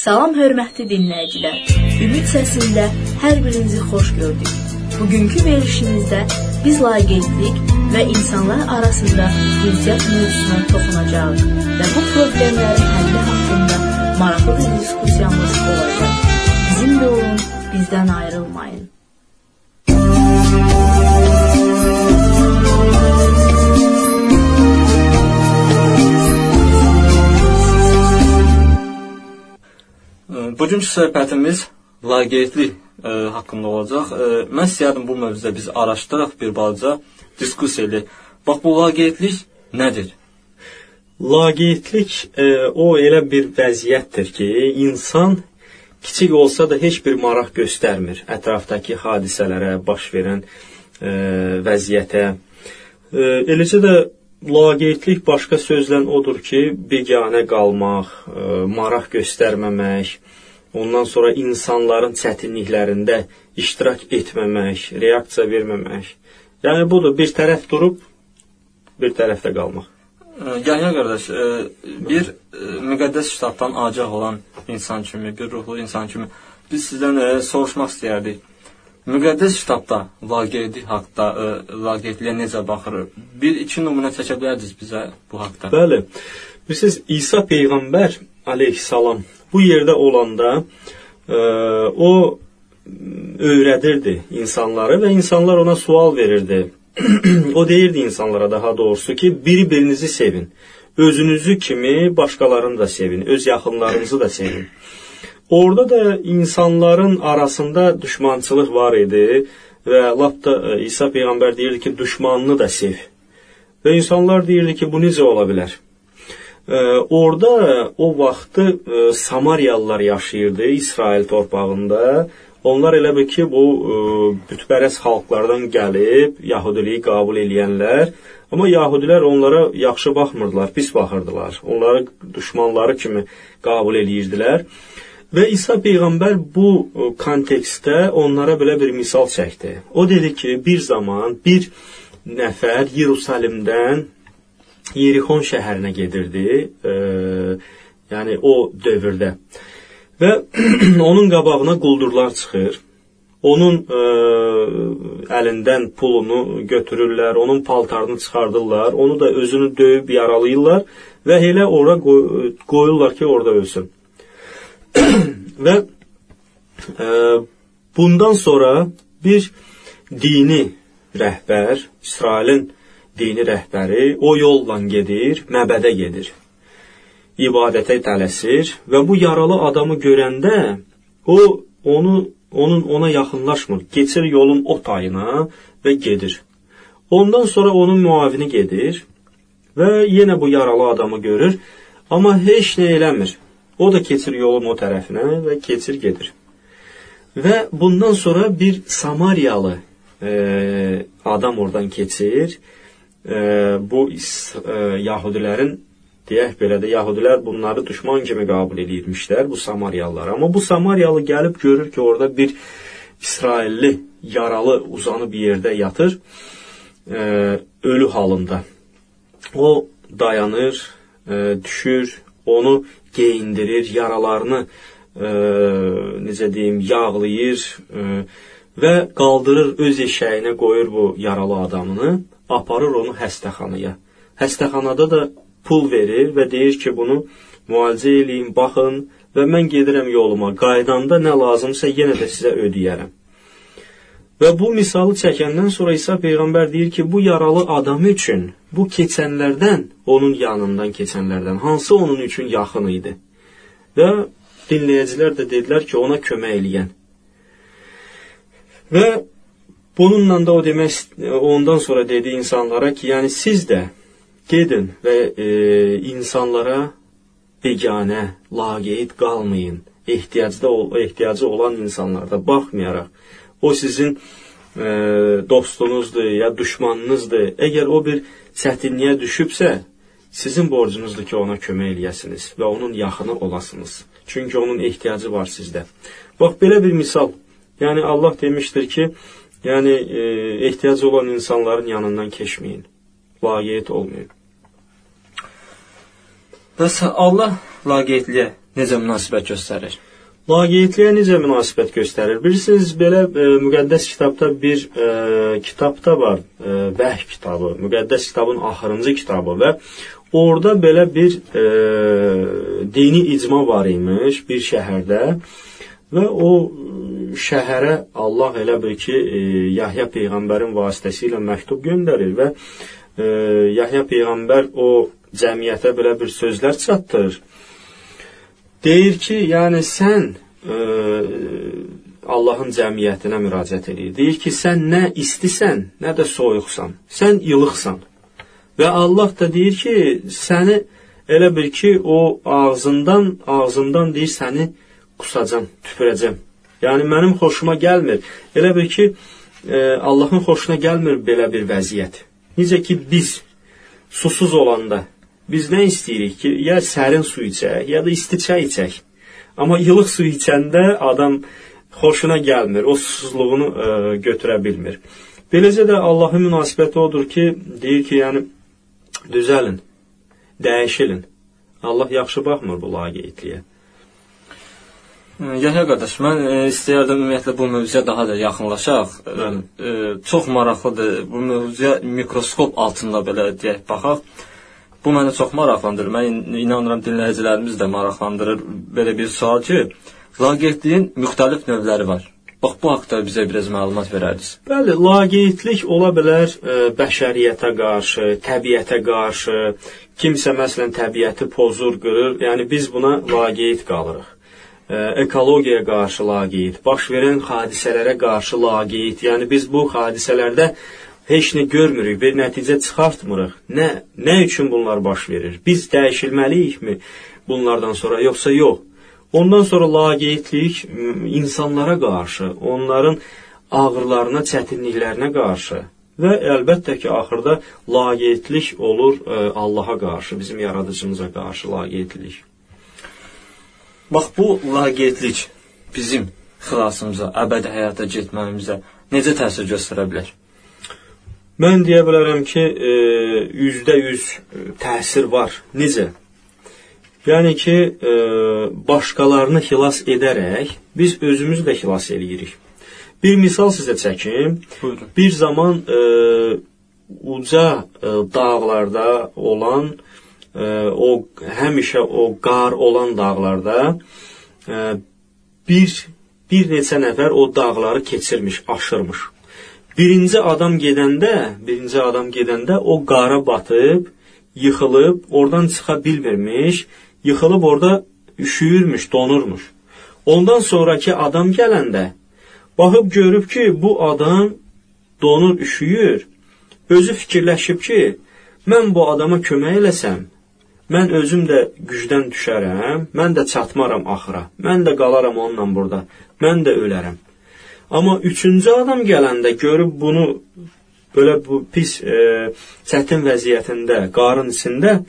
Salam hörmətli dinləyicilər. Ümid səsində hər birinizi xoş gördük. Bugünkü verilişimizdə biz laqeydlik və insanlar arasında cinsiyyət mövzusuna toxunacağıq və bu problemlərin həlli haqqında maraqlı bir diskusiyamız olacaq. Bizimlə olun, bizdən ayrılmayın. Bugünkü söhbətimiz laqeydlik ə, haqqında olacaq. Ə, mən istəyərdim bu mövzuda biz araşdıraq bir balaca diskussiya eləyək. Bax bu laqeydlik nədir? Laqeydlik e, o elə bir vəziyyətdir ki, insan kiçik olsa da heç bir maraq göstərmir ətrafdakı hadisələrə, baş verən e, vəziyyətə. E, eləcə də laqeydlik başqa sözlə odur ki, beganə qalmaq, e, maraq göstərməmək, ondan sonra insanların çətinliklərində iştirak etməmək, reaksiya verməmək. Yəni budur, bir tərəf durub, bir tərəfdə qalmaq. Yahya qardaş, bir müqəddəs kitabdan agah olan insan kimi, bir ruhlu insan kimi biz sizdən soruşmaq istəyərdik. Müqəddəs kitabda laqeydlik haqqında, ə, laqeydliyə necə baxır? Bir iki nümunə çəkə bilərdiniz bizə bu haqqda? Bəli. Bilirsiniz, İsa peyğəmbər əleyhissalam bu yerdə olanda ə, o öyrədirdi insanları və insanlar ona sual verirdi. o deyirdi insanlara daha doğrusu ki, bir-birinizi sevin. Özünüzü kimi başqalarını da sevin, öz yaxınlarınızı da sevin. Orada da insanların arasında düşmançılıq var idi və lap da e, İsa peyğəmbər deyirdi ki, düşmanını da sev. Və insanlar deyirdi ki, bu necə ola bilər? Orada o vaxtı e, Samariyalılar yaşayırdı İsrail torpağında Onlar elə bil ki, bu e, bütpərəst xalqlardan gəlib yahudiliyi qəbul eləyənlər, amma yahudilər onlara yaxşı baxmırdılar, pis baxırdılar. Onları düşmanları kimi qəbul eləyirdilər. Və İsa peyğəmbər bu e, kontekstdə onlara belə bir misal çəkdi. O dedi ki, bir zaman bir nəfər Yerusalimdən Yerixon şəhərinə gedirdi. E, yəni o dövrdə. Və onun qabağına quldurlar çıxır. Onun ə, e, əlindən pulunu götürürlər, onun paltarını çıxardırlar, onu da özünü döyüb yaralayırlar və elə ora qoy qoyurlar ki, orada ölsün. və ə, e, bundan sonra bir dini rəhbər, İsrailin dini rəhbəri o yolla gedir, məbədə gedir ibadətə tələsir və bu yaralı adamı görəndə o onu onun ona yaxınlaşmır. Keçir yolun o tayına və gedir. Ondan sonra onun müavini gedir və yenə bu yaralı adamı görür, amma heç nə eləmir. O da keçir yolun o tərəfinə və keçir gedir. Və bundan sonra bir Samariyalı e, adam oradan keçir. E, bu e, Yahudilərin deyək belə də yahudilər bunları düşman kimi qəbul edirmişlər bu Samariyalılar. Amma bu Samariyalı gəlib görür ki, orada bir İsrailli yaralı uzanıb yerdə yatır, e, ölü halında. O dayanır, e, düşür, onu geyindirir, yaralarını e, necə deyim, yağlayır e, və qaldırır öz eşəyinə qoyur bu yaralı adamını, aparır onu xəstəxanaya. Xəstəxanada da pul verir və deyir ki, bunu müalicə eləyin, baxın və mən gedirəm yoluma. Qaydanda nə lazımsa yenə də sizə ödəyərəm. Və bu misalı çəkəndən sonra İsa peyğəmbər deyir ki, bu yaralı adam üçün bu keçənlərdən, onun yanından keçənlərdən hansı onun üçün yaxın idi? Və dinləyicilər də dedilər ki, ona kömək eləyən. Və bununla da o demək ondan sonra dedi insanlara ki, yəni siz də Gedin və e, insanlara beganə, laqeyd qalmayın. Ehtiyacda ehtiyacı olan insanlarda baxmayaraq o sizin e, dostunuzdur ya düşmanınızdır. Əgər o bir çətinliyə düşübsə, sizin borcunuzdur ki, ona kömək eləyəsiniz və onun yaxını olasınız. Çünki onun ehtiyacı var sizdə. Bax belə bir misal. Yəni Allah demişdir ki, yəni e, ehtiyacı olan insanların yanından keçməyin. Laqeyd olmayın. Bəs Allah laqeydliyə necə münasibət göstərir? Laqeydliyə necə münasibət göstərir? Bilirsiniz, belə e, müqəddəs kitabda bir e, kitab da var, e, Vəh kitabı, müqəddəs kitabın axırıncı kitabı və orada belə bir e, dini icma var imiş bir şəhərdə və o şəhərə Allah elə bil ki, e, Yahya peyğəmbərin vasitəsilə məktub göndərir və e, Yahya peyğəmbər o cəmiyyətə belə bir sözlər çatdırır. Deyir ki, yəni sən e, Allahın cəmiyyətinə müraciət edir. Deyir ki, sən nə istisən, nə də soyuqsan. Sən ilıqsan. Və Allah da deyir ki, səni elə bil ki, o ağzından, ağzından deyir səni qusacam, tüpürəcəm. Yəni mənim xoşuma gəlmir. Elə bil ki, e, Allahın xoşuna gəlmir belə bir vəziyyət. Necə ki biz susuz olanda biz nə istəyirik ki, ya sərin su içək, ya da isti çay içək. Amma ilıq su içəndə adam xoşuna gəlmir, o susuzluğunu e, götürə bilmir. Beləcə də Allahın münasibəti odur ki, deyir ki, yəni düzəlin, dəyişilin. Allah yaxşı baxmır bu laqeydliyə. Yahya qardaş, mən istəyərdim ümumiyyətlə bu mövzuya daha da yaxınlaşaq. E, e, çox maraqlıdır. Bu mövzuya mikroskop altında belə deyək baxaq. Bu məni çox maraqlandırır. Mən inanıram dinləyicilərimiz də maraqlandırır. Belə bir sual ki, laqeydliyin müxtəlif növləri var. Bax bu haqqda bizə biraz məlumat verərdiniz. Bəli, laqeydlik ola bilər ə, bəşəriyyətə qarşı, təbiətə qarşı, kimsə məsələn təbiəti pozur, qırır. Yəni biz buna laqeyd qalırıq ekologiyaya qarşı laqeyd, baş verən hadisələrə qarşı laqeyd. Yəni biz bu hadisələrdə heç nə görmürük, bir nəticə çıxartmırıq. Nə nə üçün bunlar baş verir? Biz dəyişilməliyikmi bunlardan sonra yoxsa yox? Ondan sonra laqeydlik insanlara qarşı, onların ağrılarına, çətinliklərinə qarşı və əlbəttə ki, axırda laqeydlik olur Allaha qarşı, bizim yaradıcımıza qarşı laqeydlik. Bax bu laqeydlik bizim xilasımıza, əbədi həyata getməyimizə necə təsir göstərə bilər? Mən deyə bilərəm ki, e, yüzdə yüz e, təsir var. Necə? Yəni ki, e, başqalarını xilas edərək biz özümüzü də xilas eləyirik. Bir misal sizə çəkim. Buyurun. Bir zaman uca dağlarda olan o həmişə o qar olan dağlarda bir bir neçə nəfər o dağları keçirmiş, aşırmış. Birinci adam gedəndə, birinci adam gedəndə o qara batıb, yıxılıb, oradan çıxa bilmirmiş, yıxılıb orada üşüyürmüş, donurmuş. Ondan sonraki adam gələndə baxıb görüb ki, bu adam donur, üşüyür. Özü fikirləşib ki, mən bu adama kömək eləsəm, Mən özüm də gücdən düşərəm, mən də çatmaram axıra. Mən də qalaram onunla burada. Mən də ölərəm. Amma üçüncü adam gələndə görüb bunu belə bu pis e, çətin vəziyyətində, qarın içində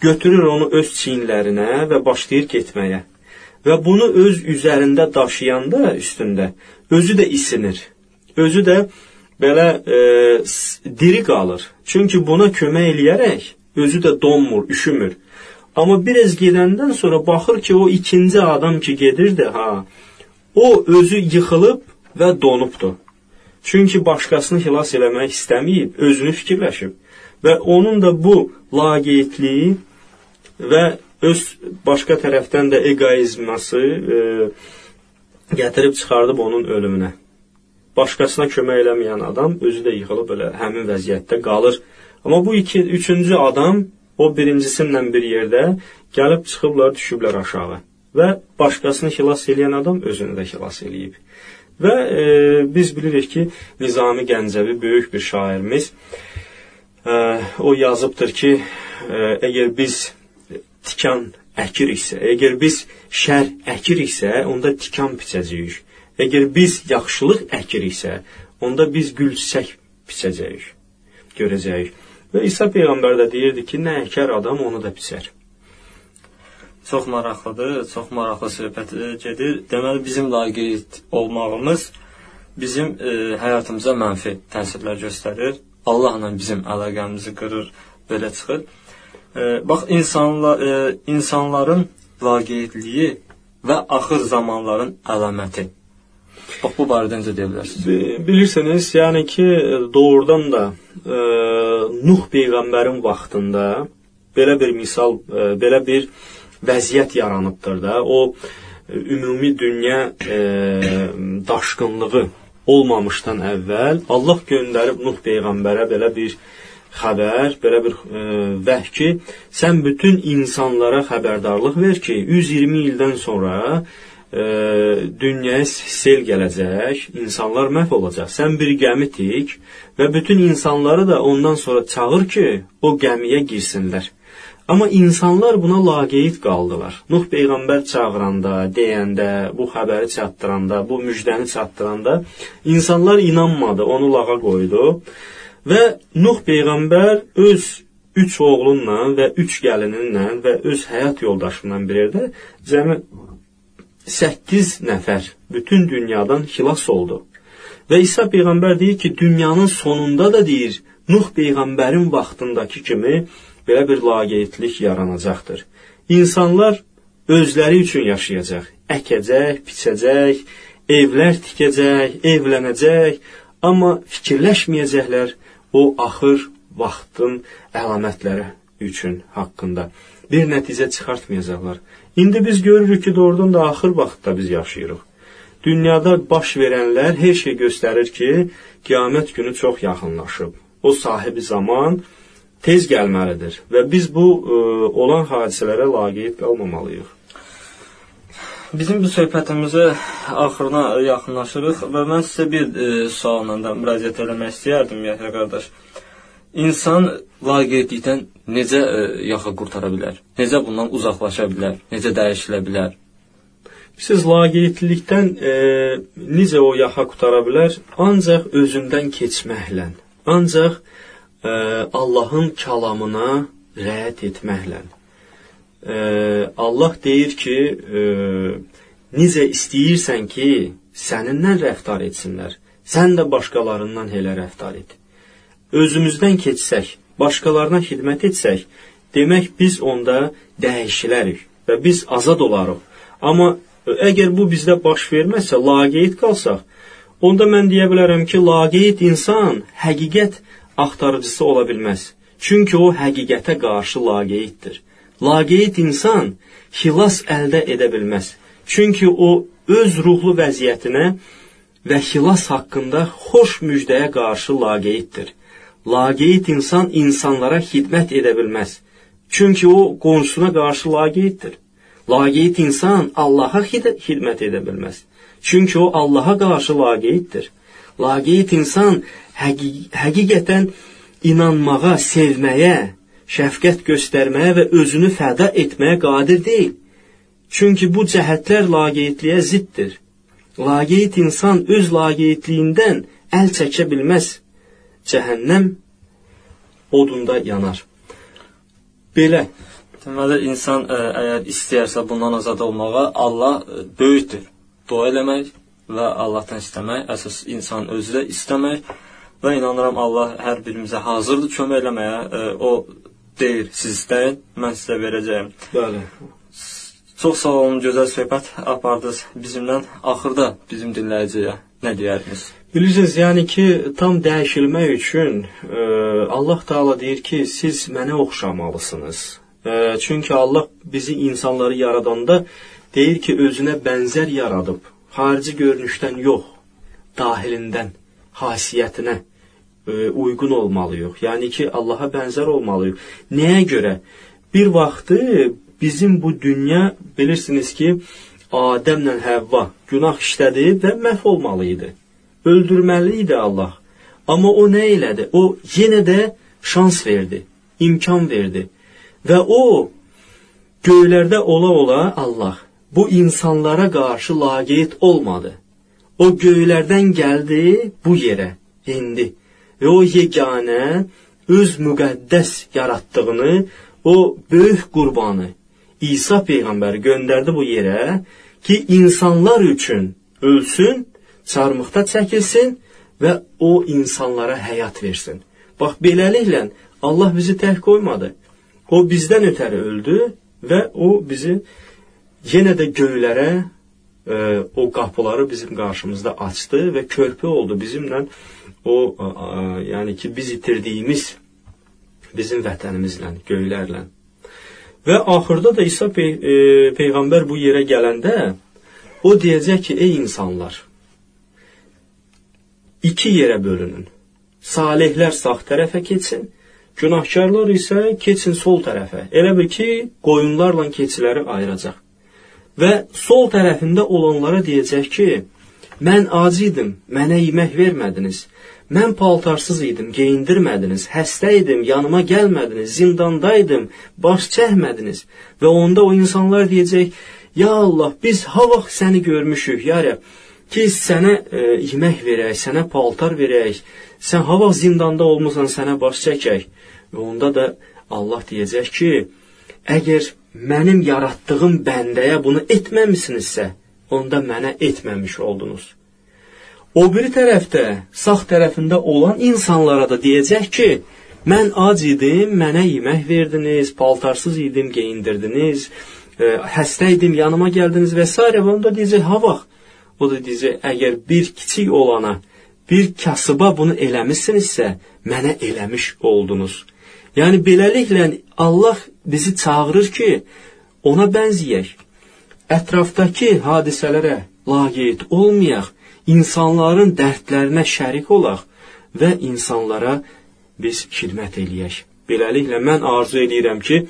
götürür onu öz çiyinlərinə və başlayır getməyə. Və bunu öz üzərində daşıyanda üstündə özü də isinir. Özü də belə e, diri qalır. Çünki buna kömək eləyərək özü də donmur, üşümür. Amma biraz gedəndən sonra baxır ki, o ikinci adam ki gedirdi, ha, o özü yıxılıb və donubdu. Çünki başqasını xilas eləmək istəməyib, özünü fikirləşib. Və onun da bu laqeydliyi və öz başqa tərəfdən də egoizması e, gətirib çıxardıb onun ölümünə. Başqasına kömək eləməyən adam özü də yıxılıb belə həmin vəziyyətdə qalır. Amma bu iki, üçüncü adam o birincisindən bir yerdə gəlib çıxıblar, düşüblər aşağı. Və başqasını xilas edən adam özünü də xilas eləyib. Və e, biz bilirik ki, Nizami Gəncəvi böyük bir şairimiz e, o yazıbdır ki, e, əgər biz tikan əkiriksə, əgər biz şər əkiriksə, onda tikan biçəcəyik. Əgər biz yaxşılıq əkiriksə, onda biz gül çiçək biçəcəyik, görəcəyik. Və İsa peyğəmbər də deyirdi ki, nə əkər adam onu da biçər. Çox maraqlıdır, çox maraqlı söhbət gedir. Deməli bizim laqeyd olmağımız bizim e, həyatımıza mənfi təsirlər göstərir. Allahla bizim əlaqəmizi qırır, belə çıxır. E, bax insanlar e, insanların laqeydliyi və axır zamanların əlaməti. Bax bu barədə necə deyə bilərsiniz? Bilirsiniz, yəni ki, doğrudan da e, Nuh peyğəmbərin vaxtında belə bir misal, e, belə bir vəziyyət yaranıbdır da. O ümumi dünya e, daşqınlığı olmamışdan əvvəl Allah göndərib Nuh peyğəmbərə belə bir xəbər, belə bir e, vəh ki, sən bütün insanlara xəbərdarlıq ver ki, 120 ildən sonra e, dünyaya sel gələcək, insanlar məhv olacaq. Sən bir gəmi tik və bütün insanları da ondan sonra çağır ki, o gəmiyə girsinlər. Amma insanlar buna laqeyd qaldılar. Nuh peyğəmbər çağıranda, deyəndə, bu xəbəri çatdıranda, bu müjdəni çatdıranda insanlar inanmadı, onu lağa qoydu. Və Nuh peyğəmbər öz üç oğlunla və üç gəlininlə və öz həyat yoldaşından bir yerdə cəmi 8 nəfər bütün dünyadan xilas oldu. Və İsa peyğəmbər deyir ki, dünyanın sonunda da deyir, Nuh peyğəmbərin vaxtındakı kimi belə bir laqeydlik yaranacaqdır. İnsanlar özləri üçün yaşayacaq, əkəcək, biçəcək, evlər tikəcək, evlənəcək, amma fikirləşməyəcəklər o axır vaxtın əlamətləri üçün haqqında. Bir nəticə çıxartmayacaqlar. İndi biz görürük ki, doğrudan da axır vaxtda biz yaşayırıq. Dünyada baş verənlər hər şey göstərir ki, qiyamət günü çox yaxınlaşıb. O sahibi zaman tez gəlməlidir və biz bu ə, e, olan hadisələrə laqeyd qalmamalıyıq. Bizim bu söhbətimizə axırına yaxınlaşırıq və mən sizə bir ə, e, sualla da müraciət etmək istəyərdim, Yəhya qardaş. İnsan laqeydlikdən necə ə, e, yaxa qurtara bilər? Necə bundan uzaqlaşa bilər? Necə dəyişilə bilər? Siz laqeydlikdən e, necə o yaxa qutara bilər? Ancaq özündən keçməklə. Ancaq e, Allahın kəlamına riayət etməklə. E, Allah deyir ki, e, necə istəyirsən ki, səninlə rəftar etsinlər, sən də başqalarından elə rəftar et. Özümüzdən keçsək, başqalarına xidmət etsək, demək biz onda dəyişilərik və biz azad olarıq. Amma əgər bu bizdə baş verməsə, laqeyd qalsaq, onda mən deyə bilərəm ki, laqeyd insan həqiqət axtarıcısı ola bilməz. Çünki o həqiqətə qarşı laqeyddir. Laqeyd insan xilas əldə edə bilməz. Çünki o öz ruhlu vəziyyətinə və xilas haqqında xoş müjdəyə qarşı laqeyddir. Laqeyd insan insanlara xidmət edə bilməz. Çünki o qonşusuna qarşı laqeyddir. Laqeyd insan Allaha xidmət edə bilməz. Çünki o Allaha qarşı laqeyddir. Laqeyd insan həqi həqiqətən inanmağa, sevməyə, şəfqət göstərməyə və özünü fəda etməyə qadir deyil. Çünki bu cəhətlər laqeydliyə ziddir. Laqeyd insan öz laqeydliyindən əl çəkə bilməz cəhənnəm odunda yanar. Belə. Deməli insan ə, e, əgər istəyirsə bundan azad olmağa, Allah ə, e, böyükdür. Dua eləmək və Allahdan istəmək, əsas insan özü də istəmək və inanıram Allah hər birimizə hazırdır kömək eləməyə. Ə, e, o deyir, siz istəyin, mən sizə verəcəyəm. Bəli. Çox sağ olun, gözəl söhbət apardınız bizimlə. Axırda bizim dinləyiciyə nə deyərdiniz? Bilirsiniz, yəni ki, tam dəyişilmək üçün e, Allah Taala deyir ki, siz mənə oxşamalısınız. E, çünki Allah bizi insanları yaradanda deyir ki, özünə bənzər yaradıb. Xarici görünüşdən yox, dahilindən, xasiyyətinə e, uyğun olmalıyıq. Yəni ki, Allaha bənzər olmalıyıq. Nəyə görə? Bir vaxtı bizim bu dünya bilirsiniz ki, Adəmlə Həvva günah işlədi və məhv olmalı idi öldürməli idi Allah. Amma o nə elədi? O yenə də şans verdi, imkan verdi. Və o göylərdə ola-ola Allah bu insanlara qarşı laqeyd olmadı. O göylərdən gəldi bu yerə, indi. Və o yeganə öz müqəddəs yaratdığını, o böyük qurbanı İsa peyğəmbər göndərdi bu yerə ki, insanlar üçün ölsün çarmıqda çəkilsin və o insanlara həyat versin. Bax beləliklə Allah bizi tək qoymadı. O bizdən ötəri öldü və o bizi yenə də göylərə e, o qapıları bizim qarşımızda açdı və körpü oldu bizimlə o a, a, yəni ki biz itirdiyimiz bizim vətənimizlə, göylərlə. Və axırda da İsa pey e, peyğəmbər bu yerə gələndə o deyəcək ki, ey insanlar, iki yerə bölünün. Salihlər sağ tərəfə keçsin, günahkarlar isə keçin sol tərəfə. Elə bil ki, qoyunlarla keçiləri ayıracaq. Və sol tərəfində olanlara deyəcək ki, mən ac idim, mənə yemək vermədiniz. Mən paltarsız idim, geyindirmədiniz. Xəstə idim, yanıma gəlmədiniz. Zindandaydım, baş çəkmədiniz. Və onda o insanlar deyəcək: "Ya Allah, biz ha vaxt səni görmüşük, ya Rəbb, ki sənə e, yemək verək, sənə paltar verək. Sən ha vaxt zindanda olmusan, sənə baş çəkək." Və onda da Allah deyəcək ki: "Əgər mənim yaratdığım bəndəyə bunu etməmisinizsə, onda mənə etməmiş oldunuz. O biri tərəfdə, sağ tərəfində olan insanlara da deyəcək ki, mən ac idim, mənə yemək verdiniz, paltarsız idim, geyindirdiniz, e, xəstə idim, yanıma gəldiniz və s. və onda deyəcək, ha vaxt. O da deyəcək, əgər bir kiçik olana, bir kasıba bunu eləmisinizsə, mənə eləmiş oldunuz. Yəni beləliklə Allah bizi çağırır ki, ona bənzəyək. Ətrafdakı hadisələrə laqeyd olmayaq, insanların dərdlərinə şərik olaq və insanlara biz xidmət eləyək. Beləliklə mən arzu edirəm ki,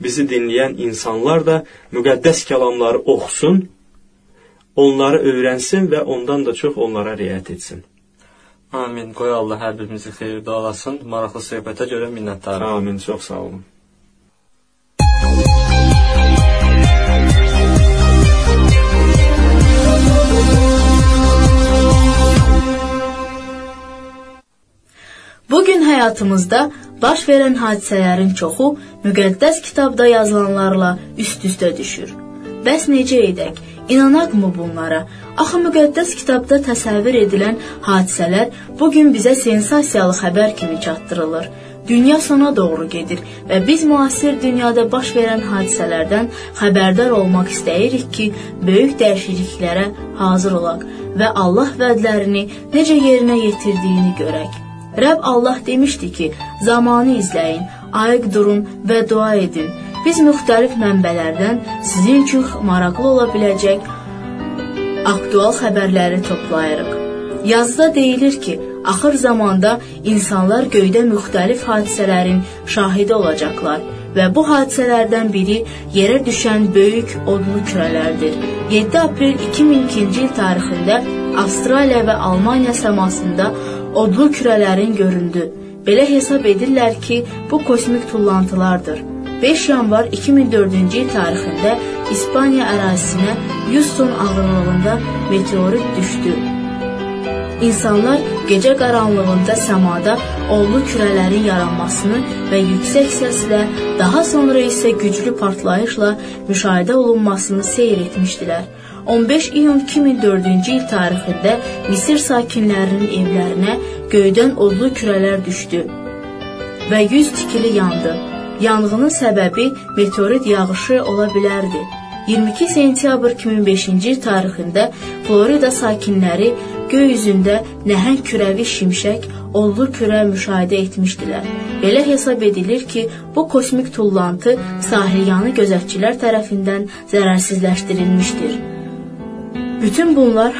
bizi dinləyən insanlar da müqəddəs kəlamları oxusun, onları öyrənsin və ondan da çox onlara riayət etsin. Amin. Qoy Allah hər birimizi xeyirdə alasın. Maraqlı söhbətə görə minnətdaram. Amin. Çox sağ olun. Bu gün həyatımızda baş verən hadisələrin çoxu müqəddəs kitabda yazılanlarla üst-üstə düşür. Bəs necə edək? İnanaqmı bunlara? Axı müqəddəs kitabda təsəvvür edilən hadisələr bu gün bizə sensasiyalı xəbər kimi çatdırılır. Dünya sona doğru gedir və biz müasir dünyada baş verən hadisələrdən xəbərdar olmaq istəyirik ki, böyük dəyişikliklərə hazır olaq və Allah vədlərini necə yerinə yetirdiyini görək. Rəbb Allah demişdi ki, zamanı izləyin, ayıq durun və dua edin. Biz müxtəlif mənbələrdən sizin üçün maraqlı ola biləcək aktual xəbərləri toplayırıq. Yazıda deyilir ki, axır zamanda insanlar göydə müxtəlif hadisələrin şahidi olacaqlar və bu hadisələrdən biri yerə düşən böyük odlu kürələrdir. 7 aprel 2002-ci il tarixində Avstraliya və Almaniya səmasında odlu kürələrin göründü. Belə hesab edirlər ki, bu kosmik tullantılardır. 5 yanvar 2004-cü il tarixində İspaniya ərazisinə Houston ağırlığında meteorit düşdü. İnsanlar gecə qaranlığında səmada ollu kürələrin yaranmasını və yüksək səslə, daha sonra isə güclü partlayışla müşahidə olunmasını seyr etmişdilər. 15 iyun 2004-cü il tarixində Misir sakinlərinin evlərinə göydən odlu kürələr düşdü və 100 tikili yandı. Yanğının səbəbi meteorit yağışı ola bilərdi. 22 sentyabr 2005-ci il tarixində Florida sakinləri göy üzündə nəhəng kürəvi şimşək, ollu kürə müşahidə etmişdilər. Belə hesab edilir ki, bu kosmik tullantı sahilyanı gözətçilər tərəfindən zərərsizləşdirilmişdir. Bütün bunlar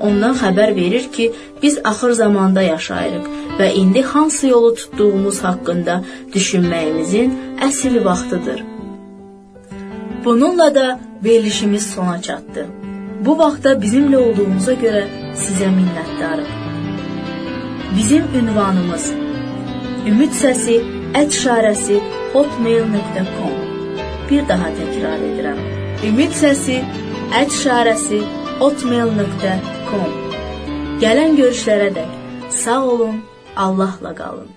ondan xəbər verir ki, biz axır zamanda yaşayırıq və indi hansı yolu tutduğumuz haqqında düşünməyimizin əsl vaxtıdır. Bununla da verilişimiz sona çatdı. Bu vaxtda bizimlə olduğunuza görə sizə minnətdarım. Bizim ünvanımız Ümid səsi @şarəsi hotmail.com Bir daha təkrar edirəm. Ümid səsi @şarəsi hotmail.com Gələn görüşlərə dək sağ olun, Allahla qalın.